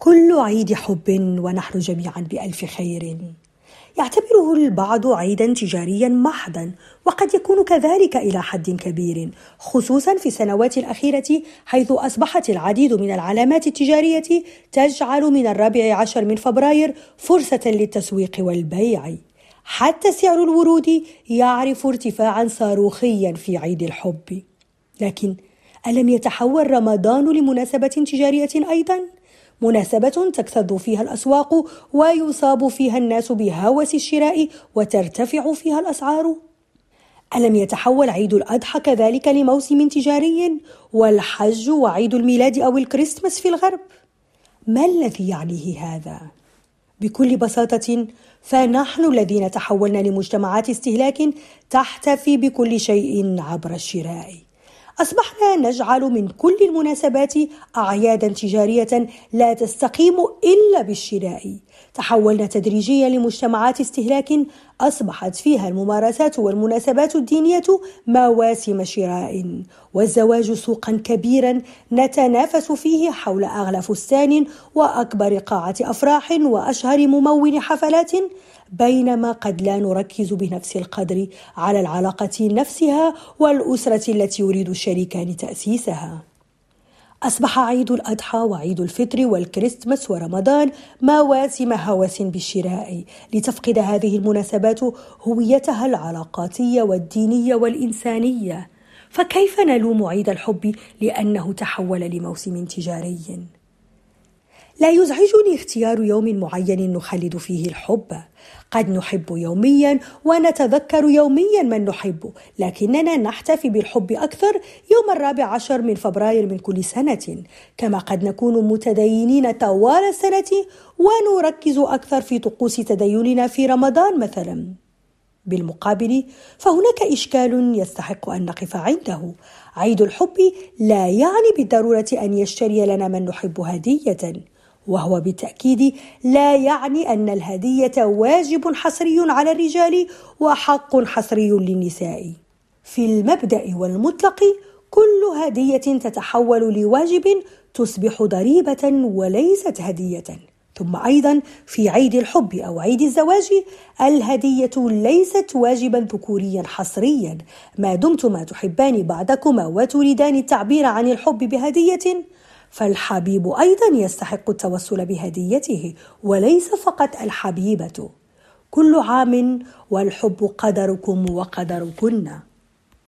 كل عيد حب ونحن جميعا بألف خير. يعتبره البعض عيدا تجاريا محضا وقد يكون كذلك إلى حد كبير خصوصا في السنوات الأخيرة حيث أصبحت العديد من العلامات التجارية تجعل من الرابع عشر من فبراير فرصة للتسويق والبيع. حتى سعر الورود يعرف ارتفاعا صاروخيا في عيد الحب. لكن ألم يتحول رمضان لمناسبة تجارية أيضا؟ مناسبة تكتظ فيها الأسواق ويصاب فيها الناس بهوس الشراء وترتفع فيها الأسعار ألم يتحول عيد الأضحى كذلك لموسم تجاري والحج وعيد الميلاد أو الكريسماس في الغرب؟ ما الذي يعنيه هذا؟ بكل بساطة فنحن الذين تحولنا لمجتمعات استهلاك تحتفي بكل شيء عبر الشراء أصبحنا نجعل من كل المناسبات أعيادا تجارية لا تستقيم إلا بالشراء. تحولنا تدريجيا لمجتمعات استهلاك أصبحت فيها الممارسات والمناسبات الدينية مواسم شراء والزواج سوقا كبيرا نتنافس فيه حول أغلى فستان وأكبر قاعة أفراح وأشهر ممول حفلات بينما قد لا نركز بنفس القدر على العلاقة نفسها والأسرة التي يريد الشريكان تأسيسها. أصبح عيد الأضحى وعيد الفطر والكريسماس ورمضان مواسم هوس بالشراء لتفقد هذه المناسبات هويتها العلاقاتية والدينية والإنسانية فكيف نلوم عيد الحب لأنه تحول لموسم تجاري؟ لا يزعجني اختيار يوم معين نخلد فيه الحب. قد نحب يوميا ونتذكر يوميا من نحب لكننا نحتفي بالحب أكثر يوم الرابع عشر من فبراير من كل سنة. كما قد نكون متدينين طوال السنة ونركز أكثر في طقوس تديننا في رمضان مثلا. بالمقابل فهناك إشكال يستحق أن نقف عنده. عيد الحب لا يعني بالضرورة أن يشتري لنا من نحب هدية. وهو بالتأكيد لا يعني أن الهدية واجب حصري على الرجال وحق حصري للنساء. في المبدأ والمطلق كل هدية تتحول لواجب تصبح ضريبة وليست هدية. ثم أيضا في عيد الحب أو عيد الزواج الهدية ليست واجبا ذكوريا حصريا. ما دمتما تحبان بعضكما وتريدان التعبير عن الحب بهدية؟ فالحبيب أيضا يستحق التوسل بهديته وليس فقط الحبيبة. كل عام والحب قدركم وقدركن.